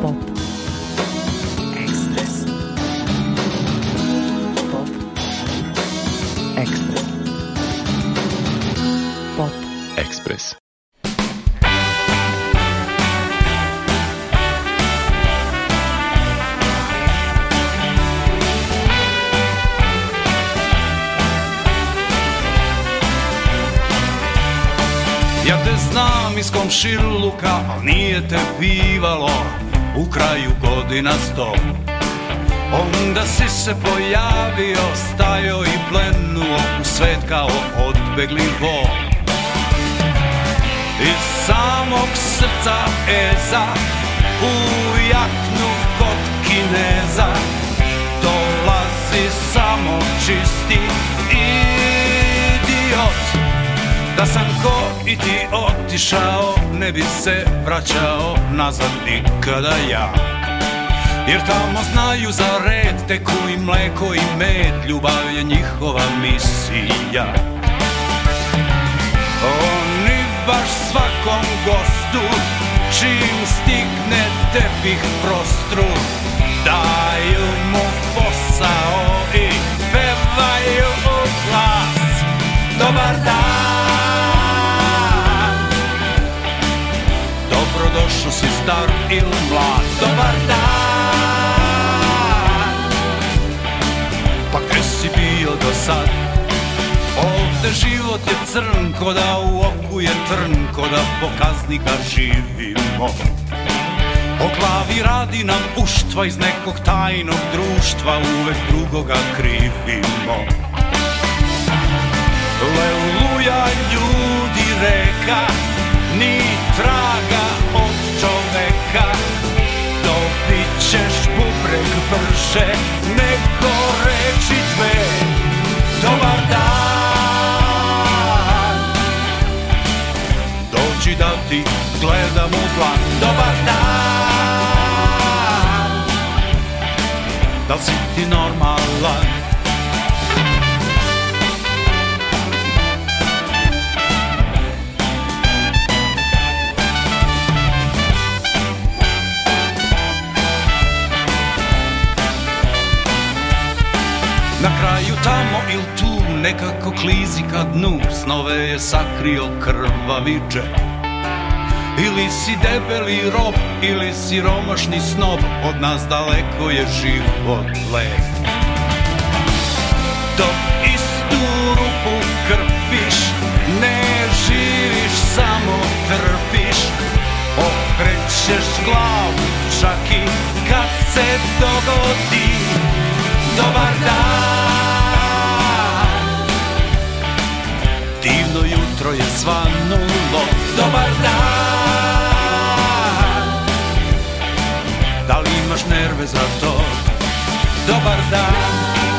pop. u kraju godina sto Onda si se pojavio, stajo i plenuo u svet kao odbegli Iz samog srca Eza u jaknu kod Kineza Dolazi samo čisti idiot da sam ko i ti otišao Ne bi se vraćao nazad nikada ja Jer tamo znaju za red Teku i mleko i med Ljubav je njihova misija Oni baš svakom gostu Čim stigne tepih prostru Daju mu posao i pevaju u glas Dobar dan što si star ili mlad Dobar dan Pa gdje si bio do sad Ovdje život je crn Ko da u oku je trn Ko da pokaznika živimo O glavi radi nam puštva Iz nekog tajnog društva Uvek drugoga krivimo Leluja ljudi reka ni traga ćeš bubreg brže nego reći dve Dobar dan Dođi da ti gledam u plan Dobar dan Da si ti normalan Na kraju tamo il tu nekako klizi ka dnu Snove je sakrio krvaviče Ili si debeli rob ili si romašni snob Od nas daleko je život lep Dok istu rupu krpiš Ne živiš samo trpiš Okrećeš glavu čak i kad se dogodi dobar dan Divno jutro je svanulo Dobar dan Da li imaš nerve za to Dobar dan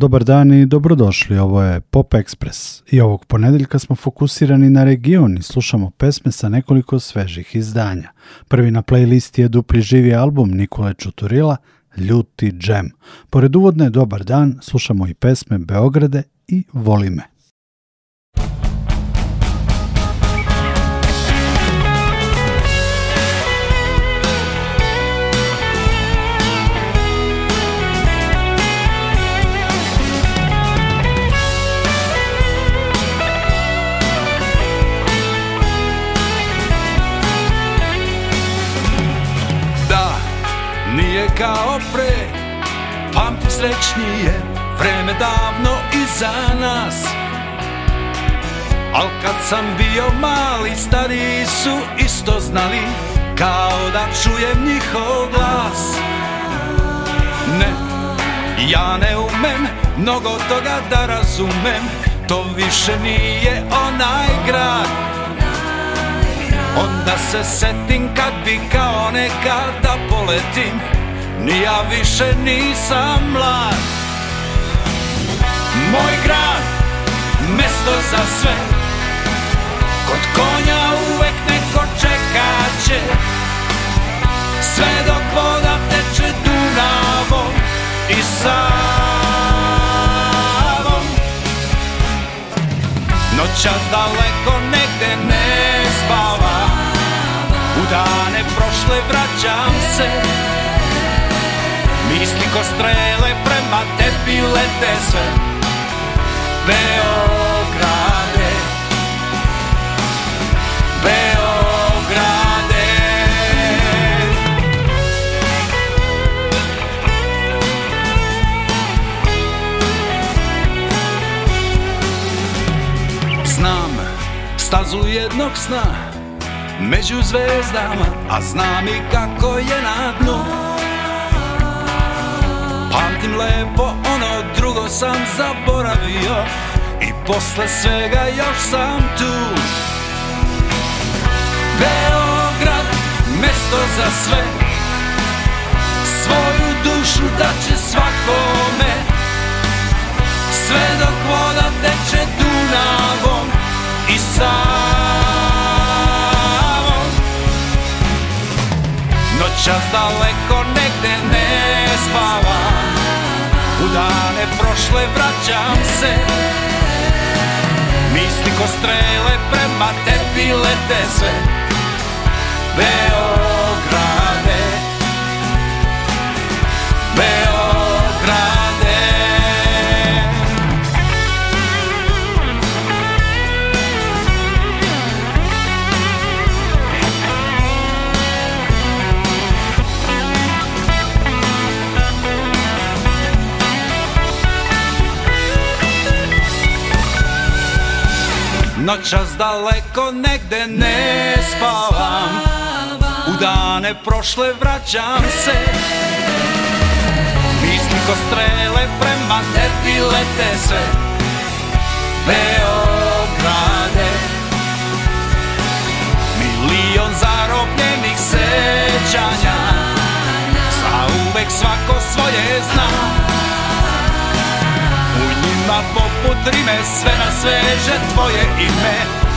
Dobar dan i dobrodošli, ovo je Pop Express i ovog ponedeljka smo fokusirani na region i slušamo pesme sa nekoliko svežih izdanja. Prvi na playlisti je dupli živi album Nikole Čuturila, Ljuti džem. Pored uvodne Dobar dan slušamo i pesme Beograde i Voli me. kao pre Pamti srećnije vreme davno iza nas Al kad sam bio mali Stari su isto znali Kao da čujem njihov glas Ne, ja ne umem mnogo toga da razumem To više nije onaj grad Onda se setim kad bi kao nekada poletim ni ja više nisam mlad Moj grad, mesto za sve Kod konja uvek neko čeka Sve dok voda teče Dunavom i Savom Noćas daleko negde ne spava U dane prošle vraćam se Misli ko strele prema tebi lete sve Beograde Beograde Znam stazu jednog sna Među zvezdama, a znam i kako je na dnu ono drugo sam zaboravio I posle svega još sam tu Beograd, mesto za sve Svoju dušu daće svakome Sve dok voda teče Dunavom I Savom Noćas daleko negde ne spava dane prošle vraćam se Misli ko strele prema tebi lete sve Beograde Beograde Noćas daleko negde ne spavam U dane prošle vraćam se Mislim ko strele prema tebi lete sve Beograde Milion zarobljenih sećanja Sa uvek svako svoje zna Ma poput rime sve na sveže tvoje ime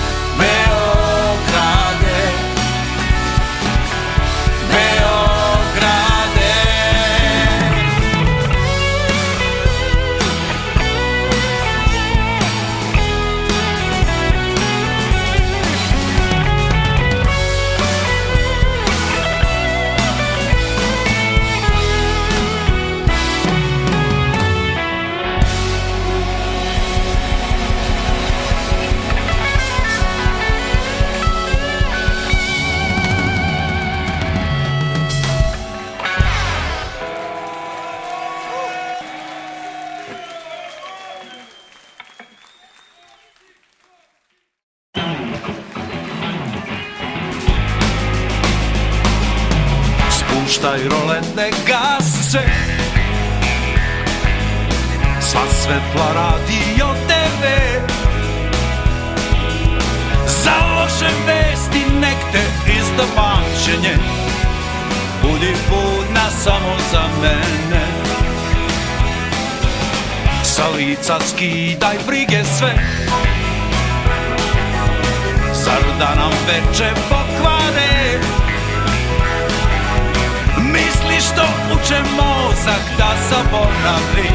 ne gasi se Sva svetla radi od tebe Za loše vesti nek te izda pamćenje Budi budna samo za mene Sa lica skidaj brige sve Zar da nam veče što uče mozak da zaboravi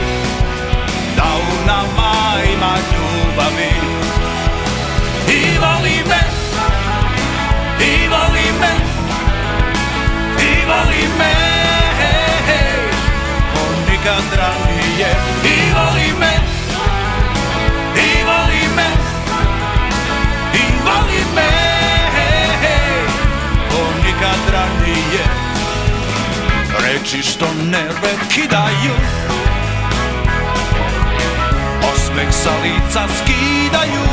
Da u nama ima ljubavi I voli me, i voli me, i voli me On nikad ranije I voli me, i voli me, i voli me Reči što nerve kidaju Osmeh sa lica skidaju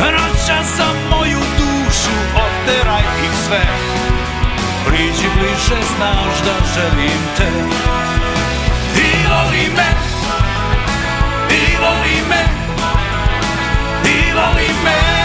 Noća za moju dušu oteraj ih sve Priđi bliže, znaš da želim te I voli me, i voli me, i voli me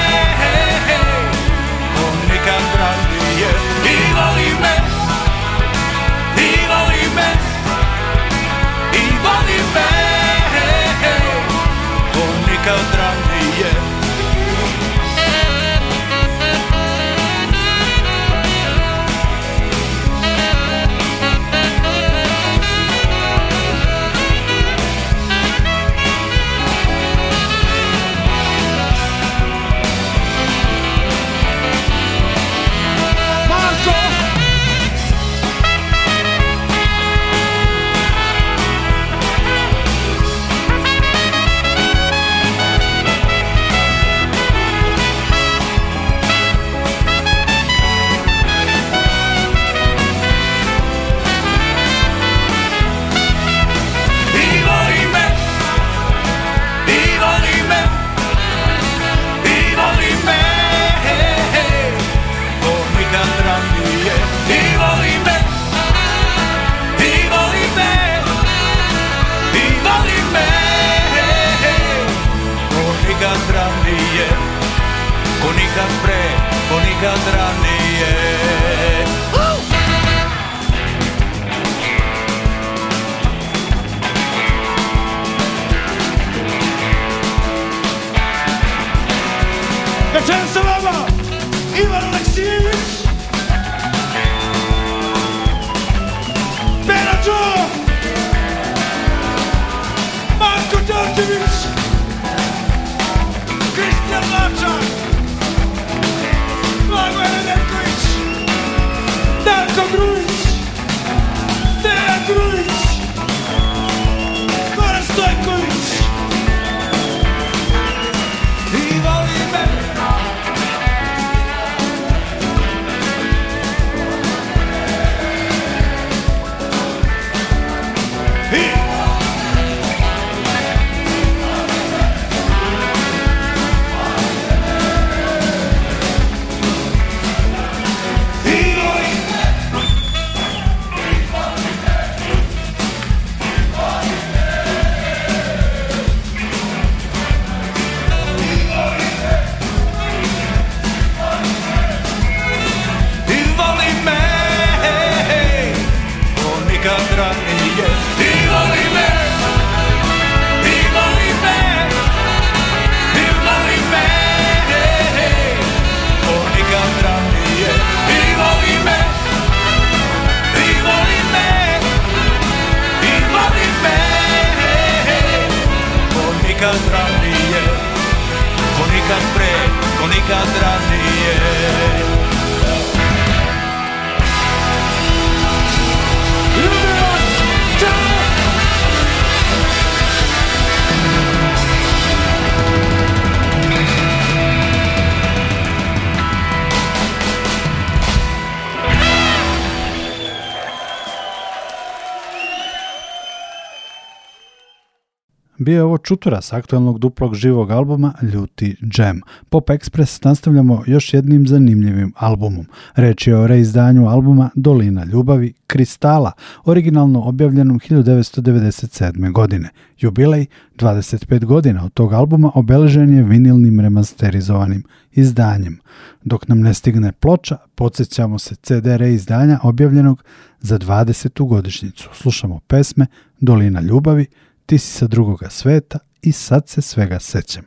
Bio je ovo Čutura s aktualnog duplog živog albuma Ljuti Jam. Pop Express nastavljamo još jednim zanimljivim albumom. Reč je o reizdanju albuma Dolina ljubavi Kristala, originalno objavljenom 1997. godine. Jubilej 25 godina od tog albuma obeležen je vinilnim remasterizovanim izdanjem. Dok nam ne stigne ploča, podsjećamo se CD reizdanja objavljenog za 20. godišnjicu. Slušamo pesme Dolina ljubavi, ti si sa drugoga sveta i sad se svega sećam.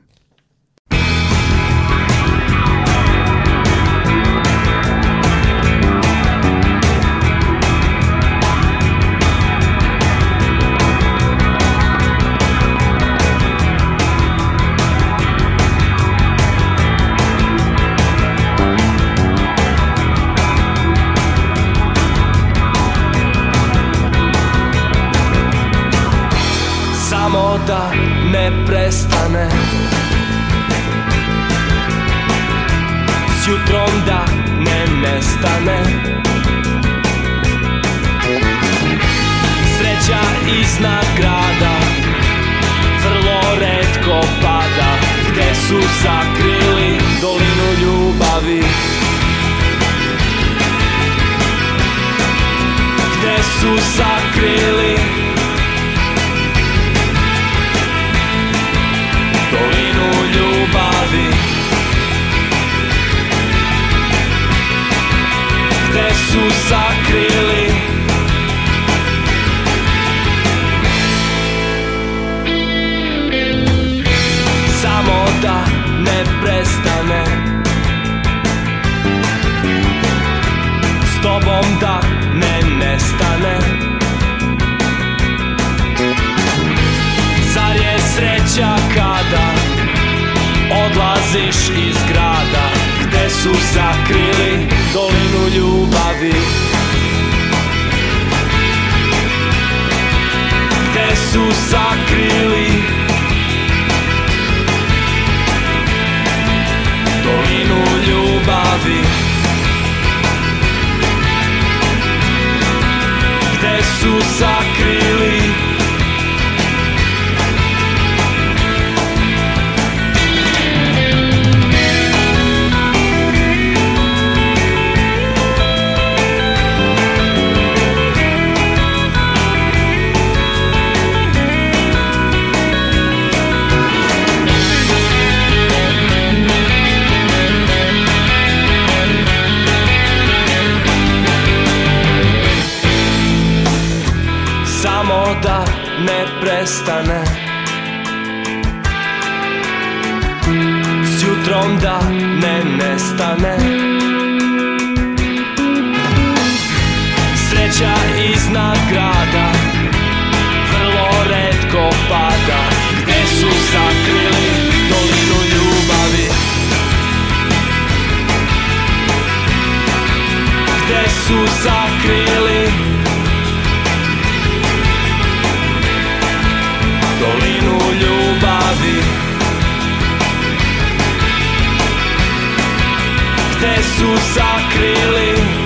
da ne prestane S jutrom da ne nestane Sreća iznad grada Vrlo redko pada Gde su sakrili dolinu ljubavi Gde su sakrili Jesús. su sakrili Dolinu ljubavi Gde su sakrili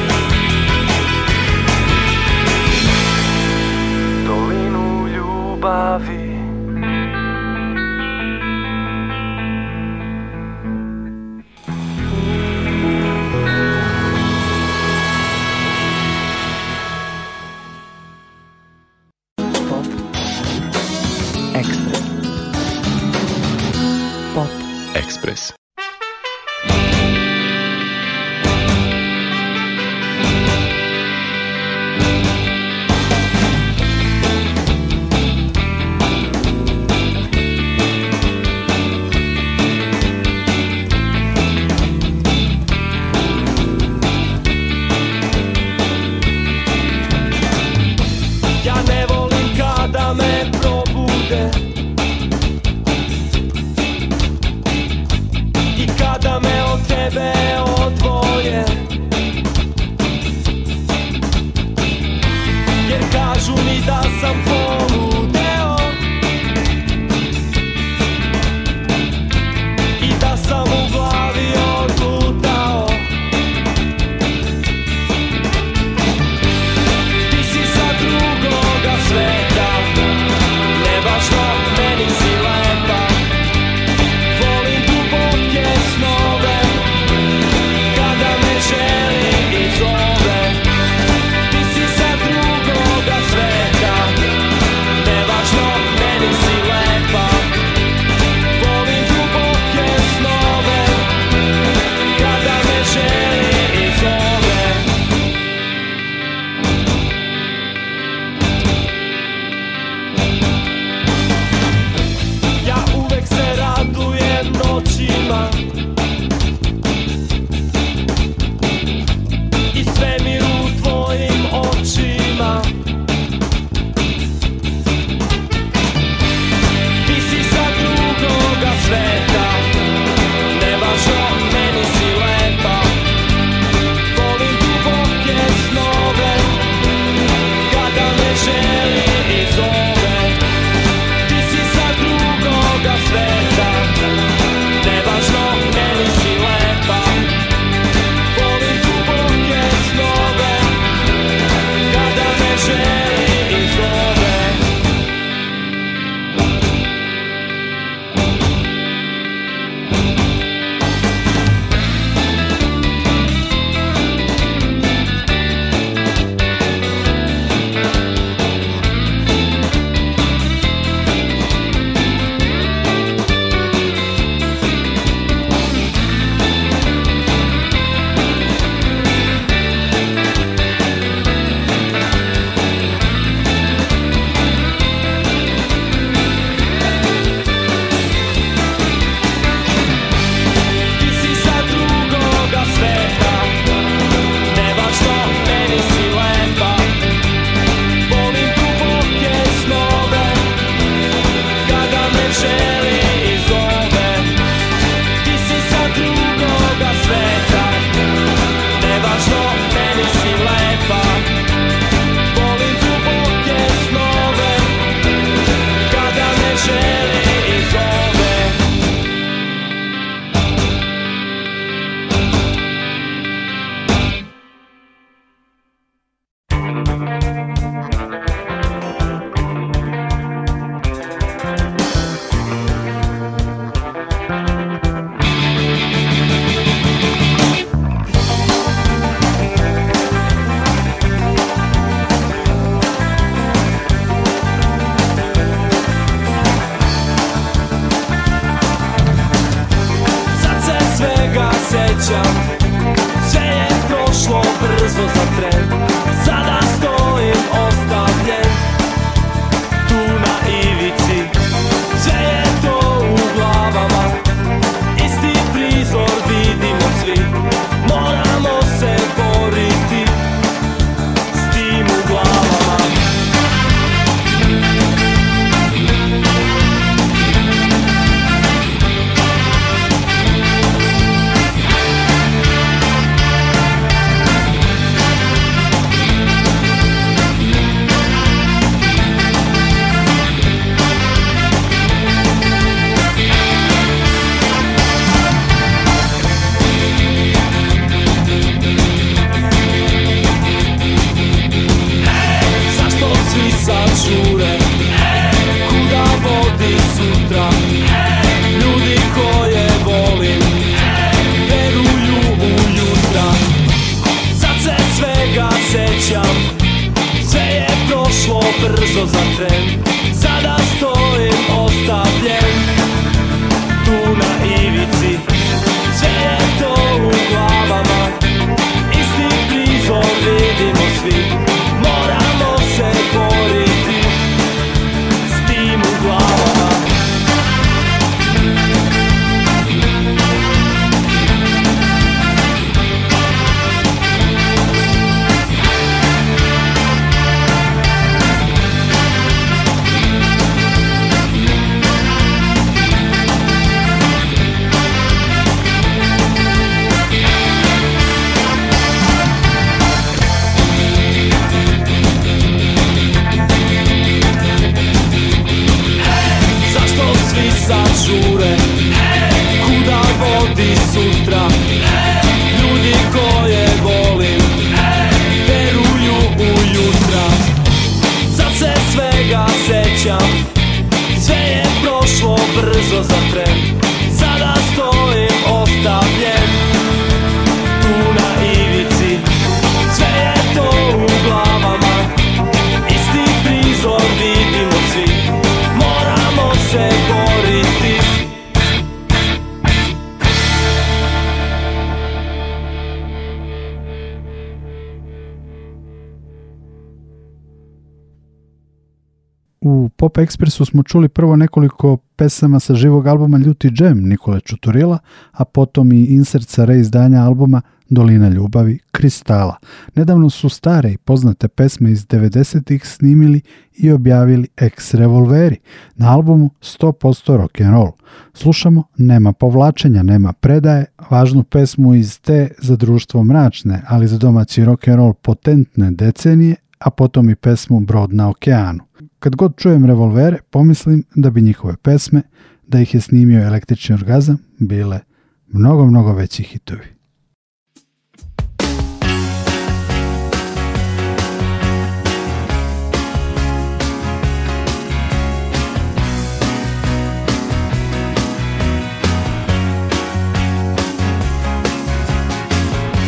U Pop Expressu smo čuli prvo nekoliko pesama sa živog albuma Ljuti džem Nikole Čuturila, a potom i insert sa reizdanja albuma Dolina ljubavi Kristala. Nedavno su stare i poznate pesme iz 90-ih snimili i objavili ex revolveri na albumu 100% rock and roll. Slušamo Nema povlačenja, nema predaje, važnu pesmu iz te za društvo mračne, ali za domaći rock potentne decenije, a potom i pesmu Brod na okeanu. Kad god čujem revolvere, pomislim da bi njihove pesme, da ih je snimio električni orgazam, bile mnogo, mnogo veći hitovi.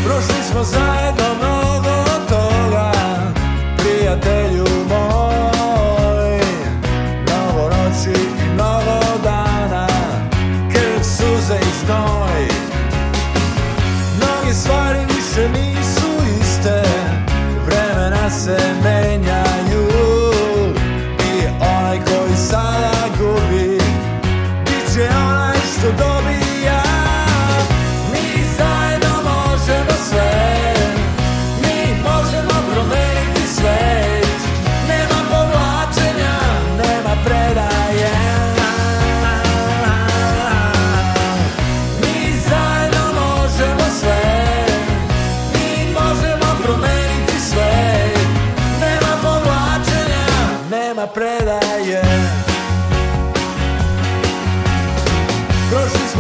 Prošli smo zajedno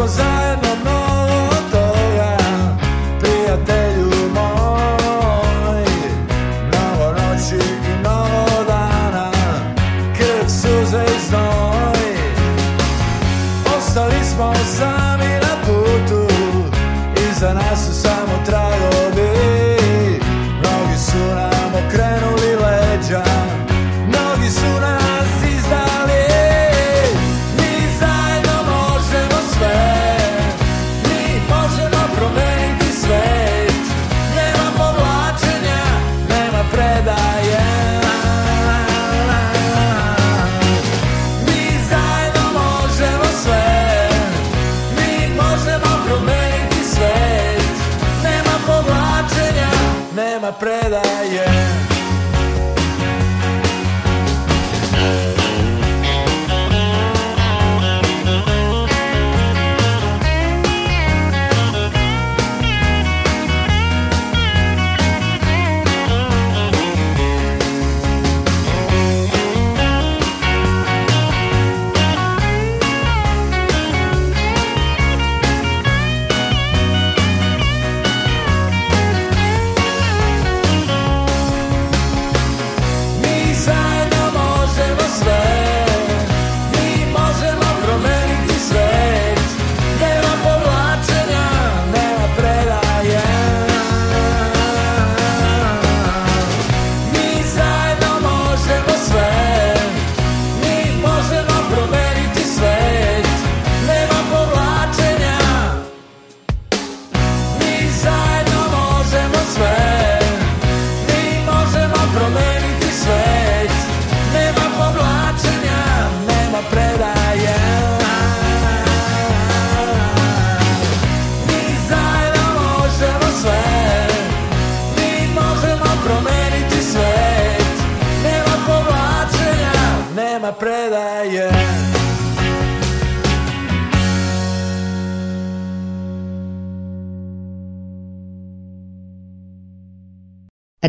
在。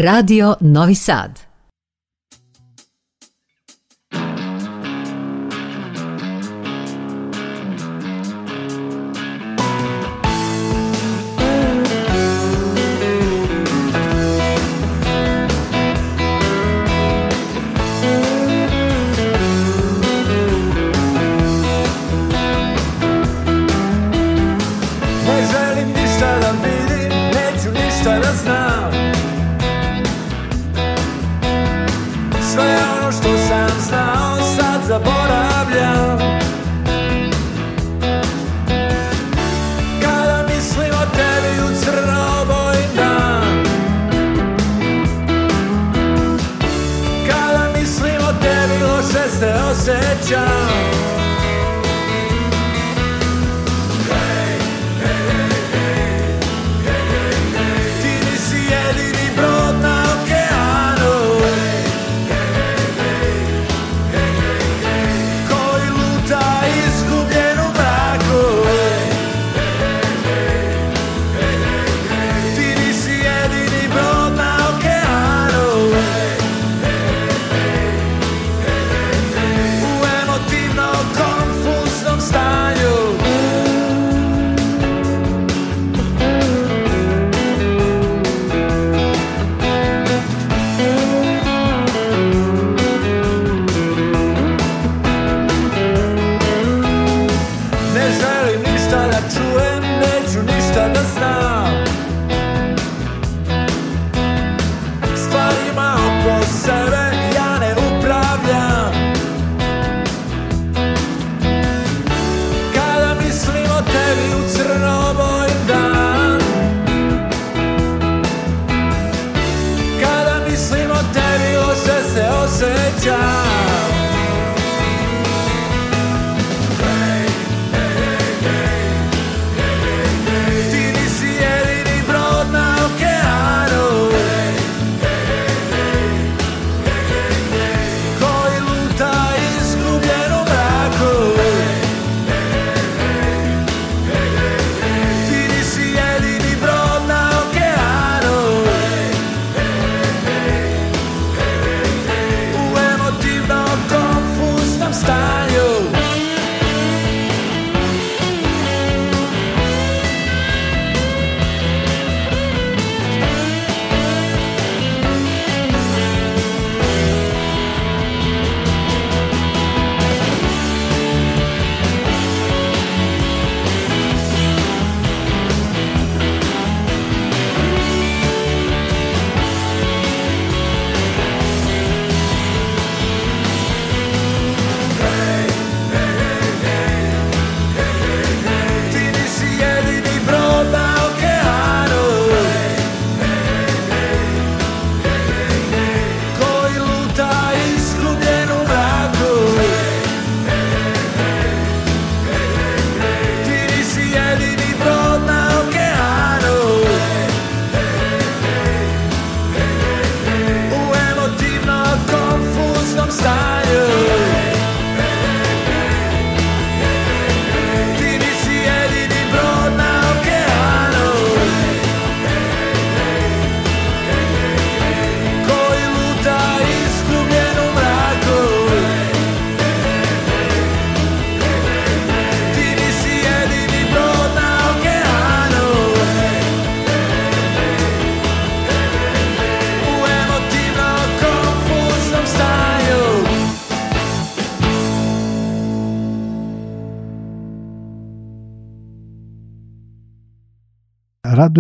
Radio Novi Sad. time.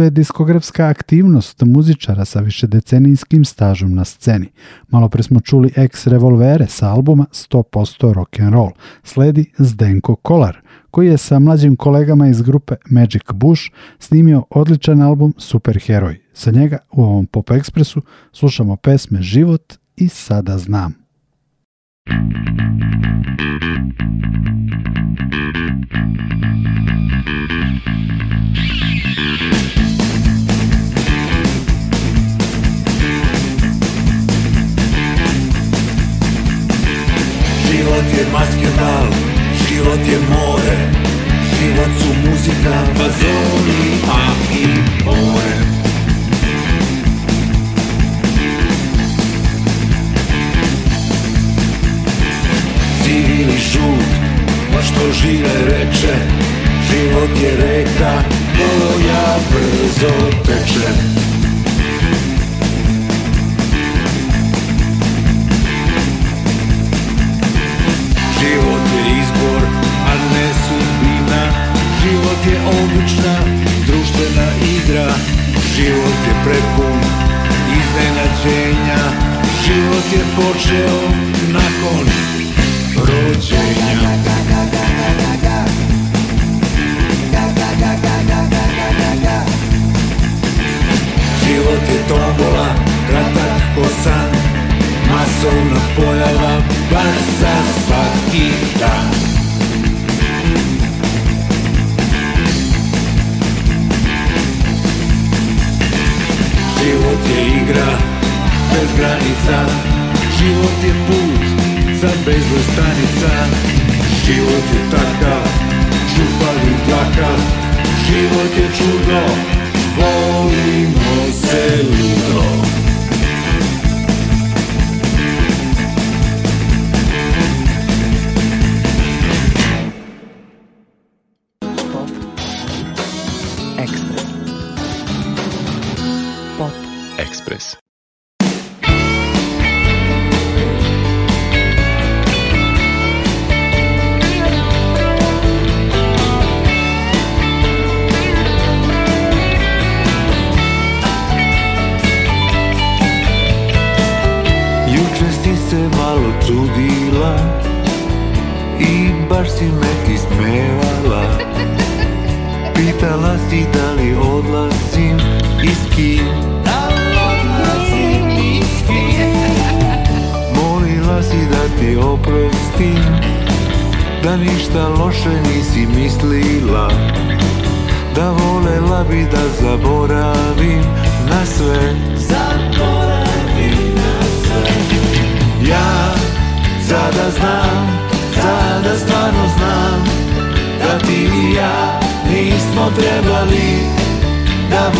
je diskografska aktivnost muzičara sa višedecenijskim stažom na sceni. Malo smo čuli ex revolvere sa albuma 100% Roll Sledi Zdenko Kolar, koji je sa mlađim kolegama iz grupe Magic Bush snimio odličan album Superheroj. Sa njega u ovom Pop Ekspresu slušamo pesme Život i Sada znam. Život je basketbal, život je more Život su muzika, vazóny a i more Sivi šut, a pa što žive reče Život je reka, ja brzo teče je obična društvena igra Život je prepun iznenađenja Život je počeo nakon rođenja Život je tombola, kratak ko san Masovna pojava, baš za svaki dan stanica Život je takav, čupavi dlakav Život je čudo, volimo se ludo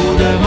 muda.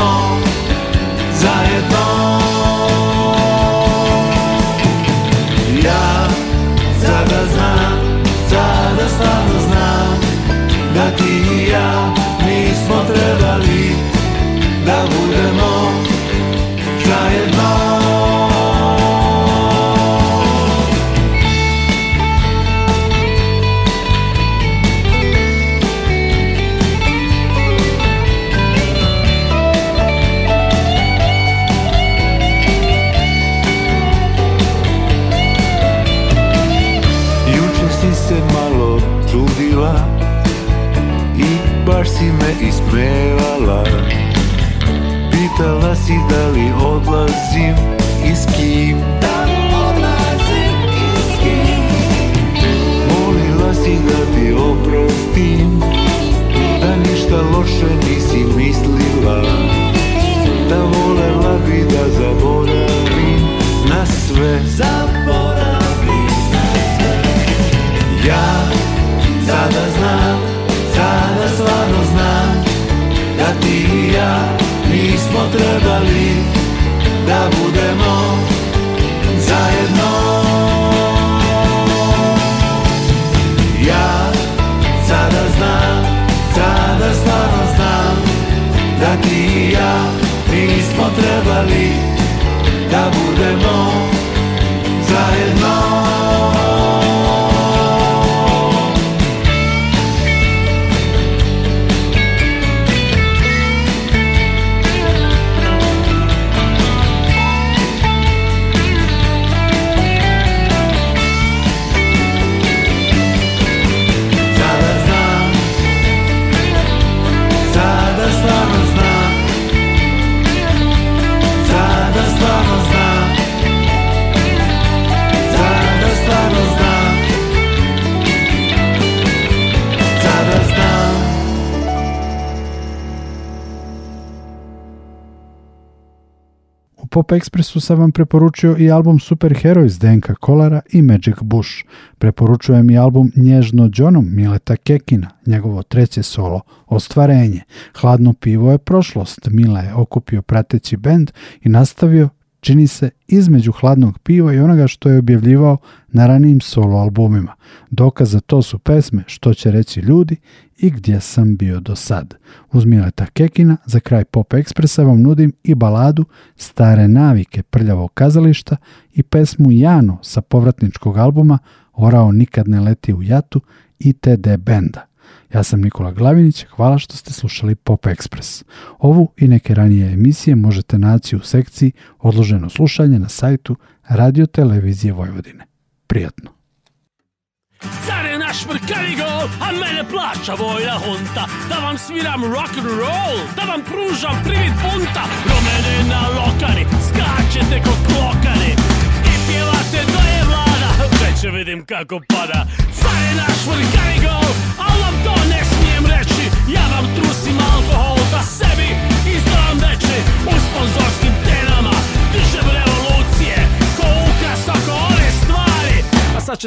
Pop Expressu sam vam preporučio i album iz Denka Kolara i Magic Bush. Preporučujem i album Nježno Đonom Mileta Kekina, njegovo treće solo, Ostvarenje. Hladno pivo je prošlost, Mila je okupio prateći bend i nastavio čini se između hladnog piva i onoga što je objavljivao na ranijim solo albumima. Dokaz za to su pesme Što će reći ljudi i gdje sam bio do sad. Uz Mileta Kekina za kraj Pop Ekspresa vam nudim i baladu Stare navike prljavog kazališta i pesmu Jano sa povratničkog albuma Orao nikad ne leti u jatu i TD Benda. Ja sam Nikola Glavinić, hvala što ste slušali Pop Express. Ovu i neke ranije emisije možete naći u sekciji Odloženo slušanje na sajtu Radio Televizije Vojvodine. Prijatno! naš gol A mene plaća vojna honta Da vam sviram roll, Da vam pružam privid punta Romene na lokari Skačete ko klokari I pjevate to je vlada Već vidim kako pada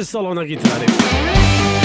salona gitary.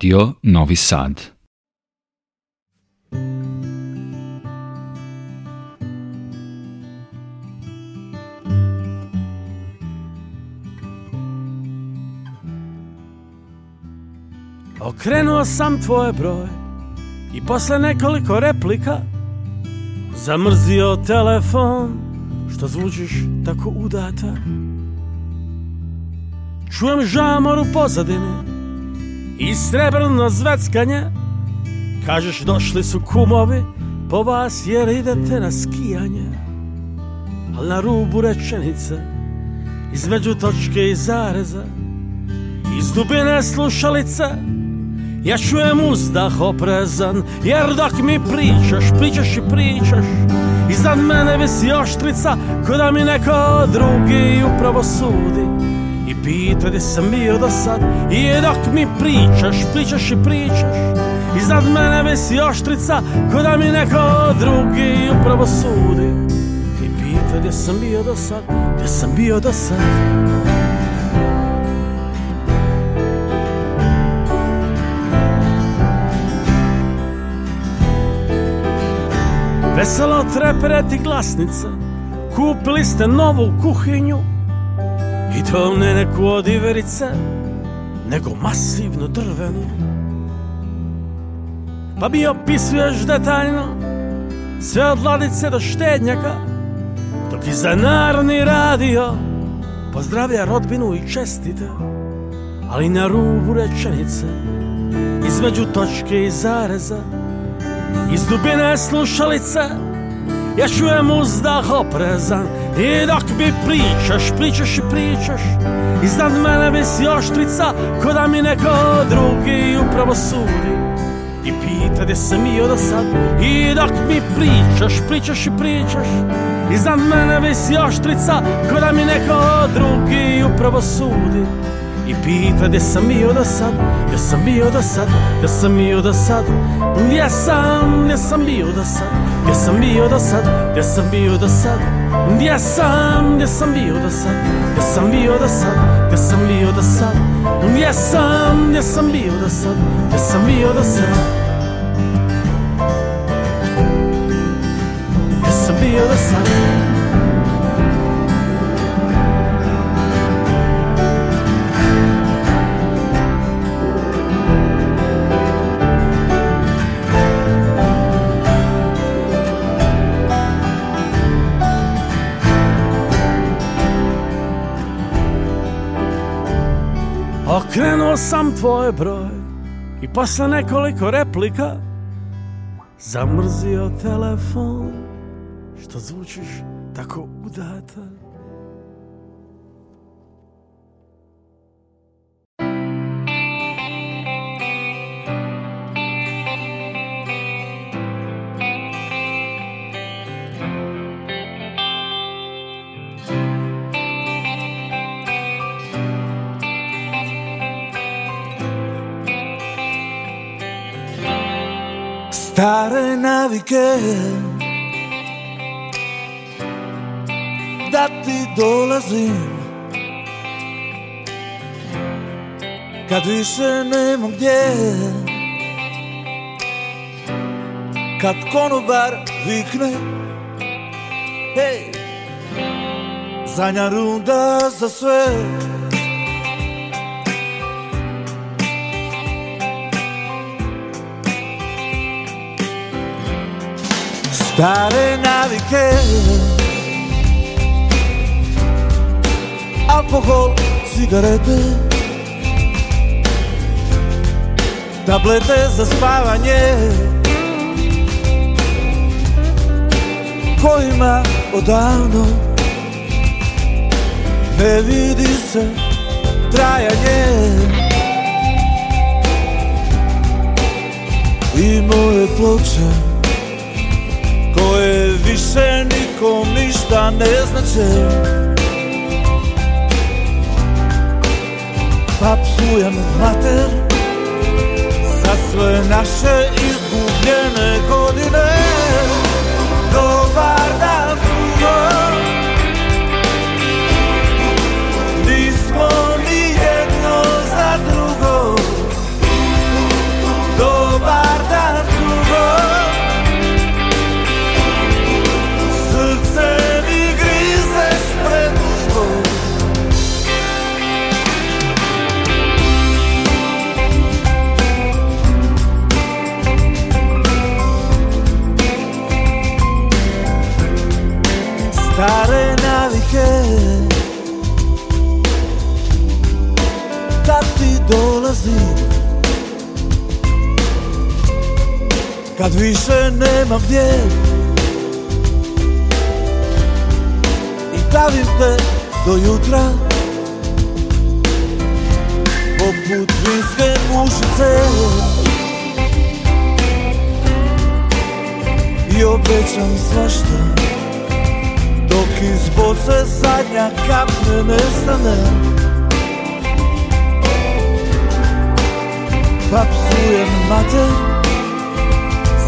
Radio Novi Sad. Okrenuo sam tvoje broj i posle nekoliko replika zamrzio telefon što zvučiš tako udata. Čujem žamor u pozadini i srebrno zveckanje Kažeš došli su kumovi po vas jer idete na skijanje Al na rubu rečenice između točke i zareza Iz dubine slušalice ja čujem uzdah oprezan Jer dok mi pričaš, pričaš i pričaš Iznad mene visi oštrica kada mi neko drugi upravo sudi gdje sam bio do sad I dok mi pričaš, pričaš i pričaš Iznad mene visi oštrica Ko da mi neko drugi upravo sudi I pita gdje sam bio do sad Gdje sam bio do sad Veselo trepereti glasnica Kupili ste novu kuhinju i to ne neku od iverice, nego masivno drvenu. Pa mi opisuješ detaljno sve od ladice do štednjaka, dok i za narodni radio pozdravlja rodbinu i čestite, ali na rubu rečenice, između točke i zareza, iz dubine slušalice, ja čujem uzdah oprezan I dok mi pričaš, pričaš i pričaš Iznad mene visi oštrica Ko da mi neko drugi upravo sudi I pita gdje sam i od sad I dok mi pričaš, pričaš i pričaš Iznad mene visi oštrica Ko da mi neko drugi upravo sudi i pita gdje sam bio do sad, gdje sam bio do sad, gdje sam bio do sad ja sam, gdje sam bio do sad, gdje sam bio do sad, gdje sam bio do sad Gdje sam, gdje sam bio do sad, gdje sam bio do sad, gdje sam bio do sad Gdje sam, gdje sam bio do sad, gdje sam bio do sad Gdje sam bio do sad Okrenuo sam tvoj broj i posle nekoliko replika zamrzio telefon što zvučiš tako udatan navike Da ti dolazim Kad više nemam gdje Kad konobar vikne Hej Zanja runda za sve stare navike Alkohol, cigarete Tablete za spavanje Kojima odavno Ne vidi se trajanje I moje ploče više nikom ništa ne znače Pa psujem mater za sve naše izgubljene godine Kad više nema gdje I davim te do jutra Poput vinske mušice I obećam svašta Dok iz boce zadnja kapne nestane pa mater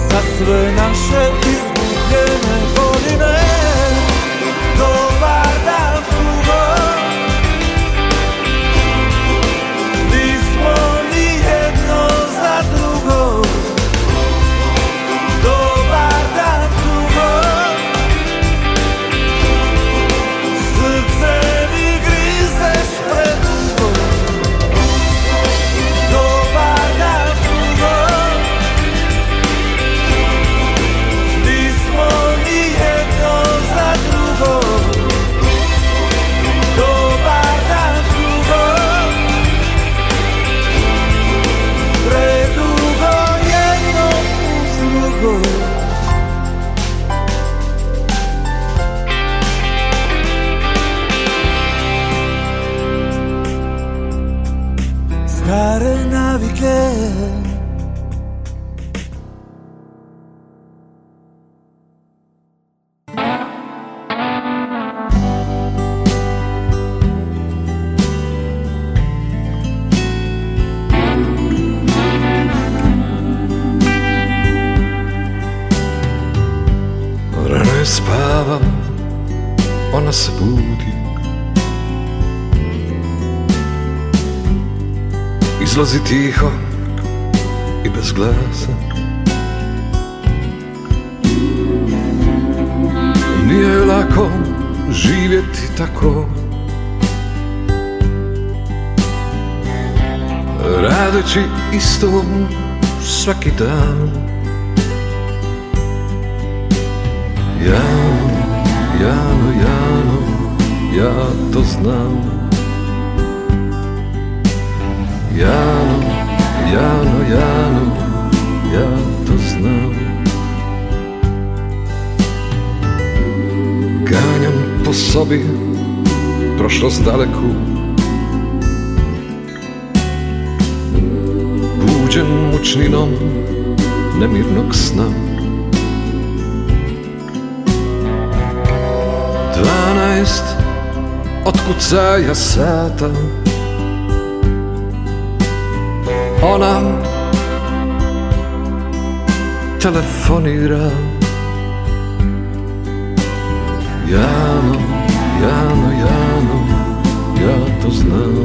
Za sve naše izgubljene godine Izlazi tiho i bez glasa Nije lako živjeti tako Radeći isto svaki dan Jano, Jano, Jano, ja to znam Jano, Jano, Jano, ja to znam Ganiam po sobie, proszę z daleku Budziem nemirno nemirnog sna jest, odkucaja sata Ona telefonira Jano, Jano, Jano, ja to znam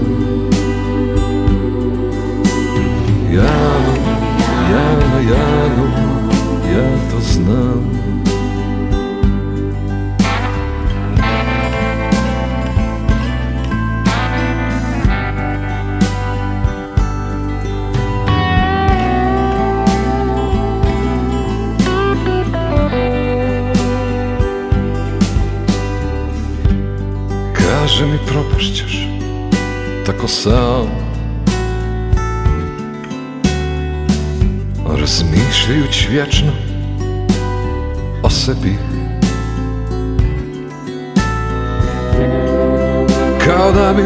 Jano, Jano, Jano, ja to znam tako sam Razmišljajuć vječno o sebi Kao da bi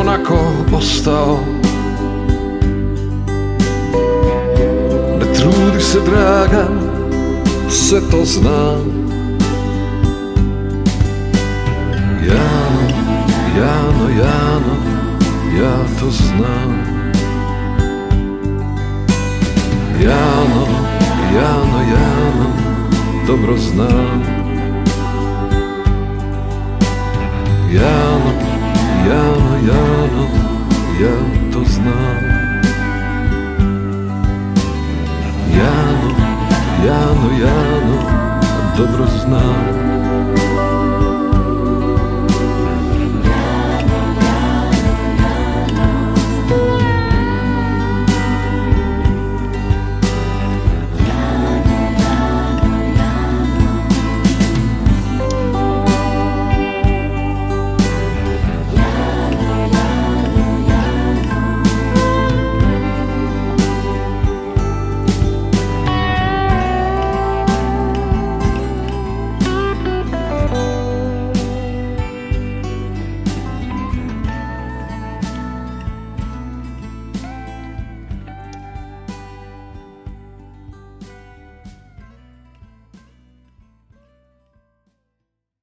onako postao Ne trudi se draga, sve to znam Яно, Яно, я то знав, Яно, Яно, Яно, добро знав, Яно, Яно, Яно, я то знав, Яно, Яно, Яно, добро знав.